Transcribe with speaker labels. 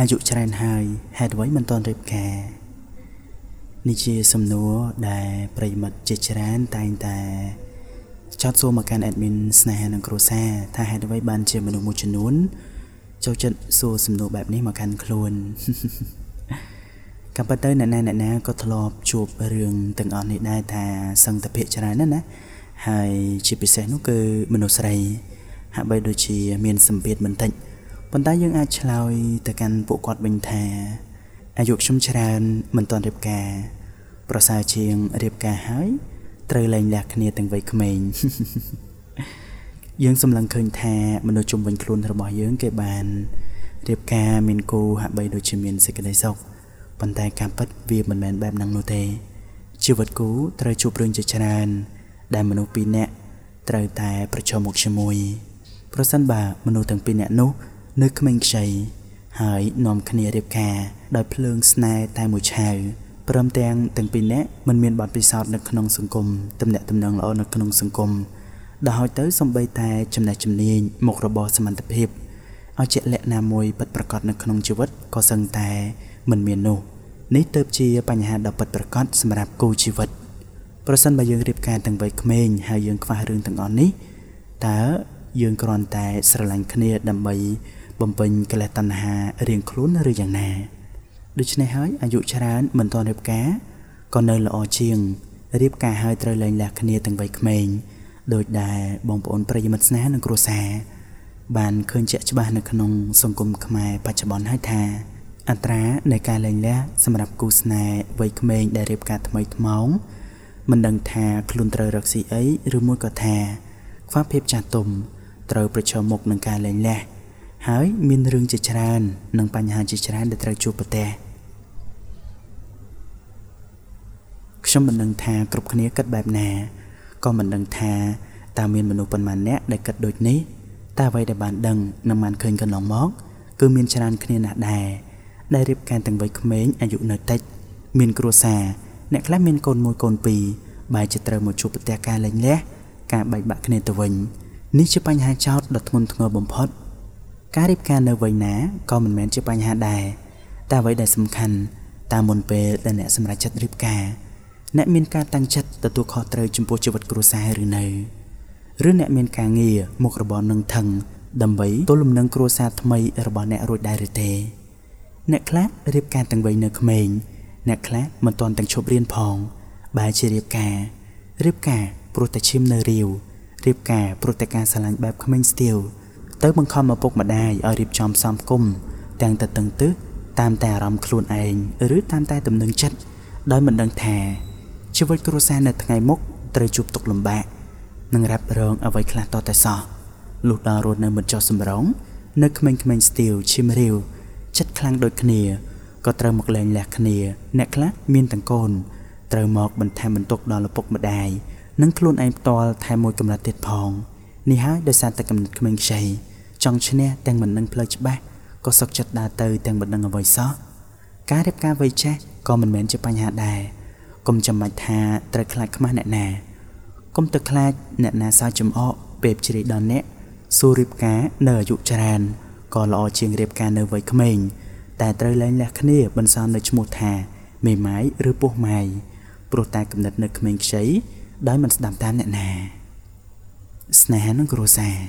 Speaker 1: អាយុច្រើនហើយហេតុអ្វីមិនទាន់រៀបការនេះជាសំណួរដែលប្រិមិត្តជាច្រើនតែងតែចោទសួរមកកាន់ admin ស្នេហានិងគ្រួសារថាហេតុអ្វីបានជាមនុស្សមួយចំនួនចូលចិត្តសួរសំណួរបែបនេះមកកាន់ខ្លួនក៏ប៉ុន្តែអ្នកណាអ្នកណាក៏ធ្លាប់ជួបរឿងទាំងអស់នេះដែរថាសឹងតែភាកច្រើនណាស់ណាហើយជាពិសេសនោះគឺមនុស្សស្រីហាក់បីដូចជាមានសម្ពាធបន្តិច ប៉ុន្តែយើងអាចឆ្លើយទៅកាន់ពួកគាត់វិញថាអាយុខ្ញុំច្រើនមិនទាន់រៀបការ ប្រសើរជាងរៀបការហើយត្រូវលែងលះគ្នាទាំងវ័យក្មេងយើងសម្លឹងឃើញថាមនុស្សជុំវិញខ្លួនរបស់យើងគេបានរៀបការមានគូហាក់បីដូចជាមានសេចក្តីសុខប៉ុន្តែការពិតវាមិនមែនបែបហ្នឹងនោះទេជីវិតគូត្រូវជួបរឿងជាច្រើន ដែលមនុស្សពីរនាក់ត្រូវតែប្រឈមមុខជាមួយ ប្រសិនបើមនុស្សទាំងពីរនាក់នោះ នៅក្មេងខ្ចីហើយនាំគ្នារៀបការដោយភ្លើងស្នេហ៍តែមួយឆាវព្រមទាំងទាំងពីរនាក់មិនមានបទពិសោធន៍នៅក្នុងសង្គមទំនាក់ទំនងល្អនៅក្នុងសង្គមដល់ហើយទៅសំបីតែចំណេះជំនាញមុខរបរសមត្ថភាពឲ្យជាលក្ខណៈមួយពិតប្រាកដនៅក្នុងជីវិតក៏សឹងតែមិនមាននោះនេះទៅជាបញ្ហាដ៏ពិតប្រាកដសម្រាប់គូជីវិតប្រសិនបើយើងរៀបការទាំងវ័យក្មេងហើយយើងខ្វះរឿងទាំងអស់នេះតើយើងគ្រាន់តែស្រឡាញ់គ្នាដើម្បី បំពេញកិលេសតណ្ហារៀងខ្លួនឬយ៉ាងណាដូច្នេះហើយអាយុច្រើនមិនទាន់រៀបការក៏នៅល្អជាងរៀបការហើយត្រូវលែងលះគ្នាទាំងវ័យក្មេងដោយដែលបងប្អូនប្រិយមិត្តស្នេហ៍និងគ្រួសារបានឃើញជាក់ច្បាស់នៅក្នុងសង្គមខ្មែរបច្ចុប្បន្នហើយថាអត្រានៃការលែងលះសម្រាប់គូស្នេហ៍វ័យក្មេងដែលរៀបការថ្មីថ្មោងមិនដឹងថាខ្លួនត្រូវរកស៊ីអីឬមួយក៏ថាខ្វះភាពចាស់ទុំត្រូវប្រឈមមុខនឹងការលែងលះ ហើយមានរឿងជាច្រើន និងបញ្ហាជាច្រើនដែលត្រូវជួបប្រទះខ្ញុំមិនដឹងថាគ្រប់គ្នាគិតបែបណាក៏មិនដឹងថាតើមានមនុស្សប៉ុន្មានអ្នកដែលគិតដូចនេះតែអ្វីដែលបានដឹងនិងបានឃើញកន្លងមកគឺមានច្រើនគ្នាណាស់ដែរដែលរៀបការទាំងវ័យក្មេងអាយុនៅតិចមានគ្រួសារអ្នកខ្លះមានកូនមួយកូនពីរបែរជាត្រូវមកជួបប្រទះការលែងលះការបែកបាក់គ្នាទៅវិញនេះជាបញ្ហាចោតដ៏ធ្ងន់ធ្ងរបំផុត ការរៀបការនៅវ័យណាក៏មិនមែនជាបញ្ហាដែរតែអ្វីដែលសំខាន់តាមមុនពេលដែលអ្នកសម្រេចចិត្តរៀបការអ្នកមានការតាំងចិត្តទទួលខុសត្រូវចំពោះជីវិតគ្រួសារឬនៅឬអ្នកមានការងារមុខរបរនឹងថឹងដើម្បីទល់លំនឹងគ្រួសារថ្មីរបស់អ្នករួចដែរឬទេអ្នកខ្លះរៀបការទាំងវ័យនៅក្មេងអ្នកខ្លះមិនទាន់ទាំងឈប់រៀនផងបែរជារៀបការរៀបការព្រោះតែឈាមនៅរាវរៀបការព្រោះតែការស្រឡាញ់បែបក្មេងស្ទាវ ទៅបង្ខំឪពុកម្ដាយឲ្យរៀបចំសំគុំទាំងទៅតឹងទឹះតាមតែអារម្មណ៍ខ្លួនឯងឬតាមតែទំនឹងចិត្តដោយមិនដឹងថាជីវិតគ្រួសារនៅថ្ងៃមុខត្រូវជួបទុក្ខលំបាកនិងរ៉ាប់រងអ្វីខ្លះតតែសោះលុះដល់រត់នៅមិនចោះសម្រង នៅក្មេងៗស្ទៀវឈាមរាវចិត្តខ្លាំងដូចគ្នាក៏ត្រូវមកលែងលះគ្នា អ្នកខ្លះមានទាំងកូនត្រូវមកបន្ថែមបន្ទុកដល់ឪពុកម្ដាយនិងខ្លួនឯងផ្ទាល់ថែមមួយកម្រិតទៀតផង នេះហើយដោយសារតែកំណត់ក្មេងខ្ចីចង់ឈ្នះទាំងមិននឹងផ្លូវច្បាស់ក៏សុកចិត្តដើរទៅទាំងមិនដឹងអ្វីសោះការរៀបការវ័យចាស់ក៏មិនមែនជាបញ្ហាដែរកុំចាំបាច់ថាត្រូវខ្លាចខ្មាស់អ្នកណាកុំទៅខ្លាចអ្នកណាសើចចំអកពេលជ្រាយដល់អ្នកសួររៀបការនៅអាយុច្រើនក៏ល្អជាងរៀបការនៅវ័យក្មេងតែត្រូវលែងលះគ្នាបន្សល់នៅឈ្មោះថាមេម៉ាយឬពោះម៉ាយព្រោះតែកំណត់នៅក្មេងខ្ចីដោយមិនស្ដាប់តាមអ្នកណា स्नेहन ग्रोसाएँ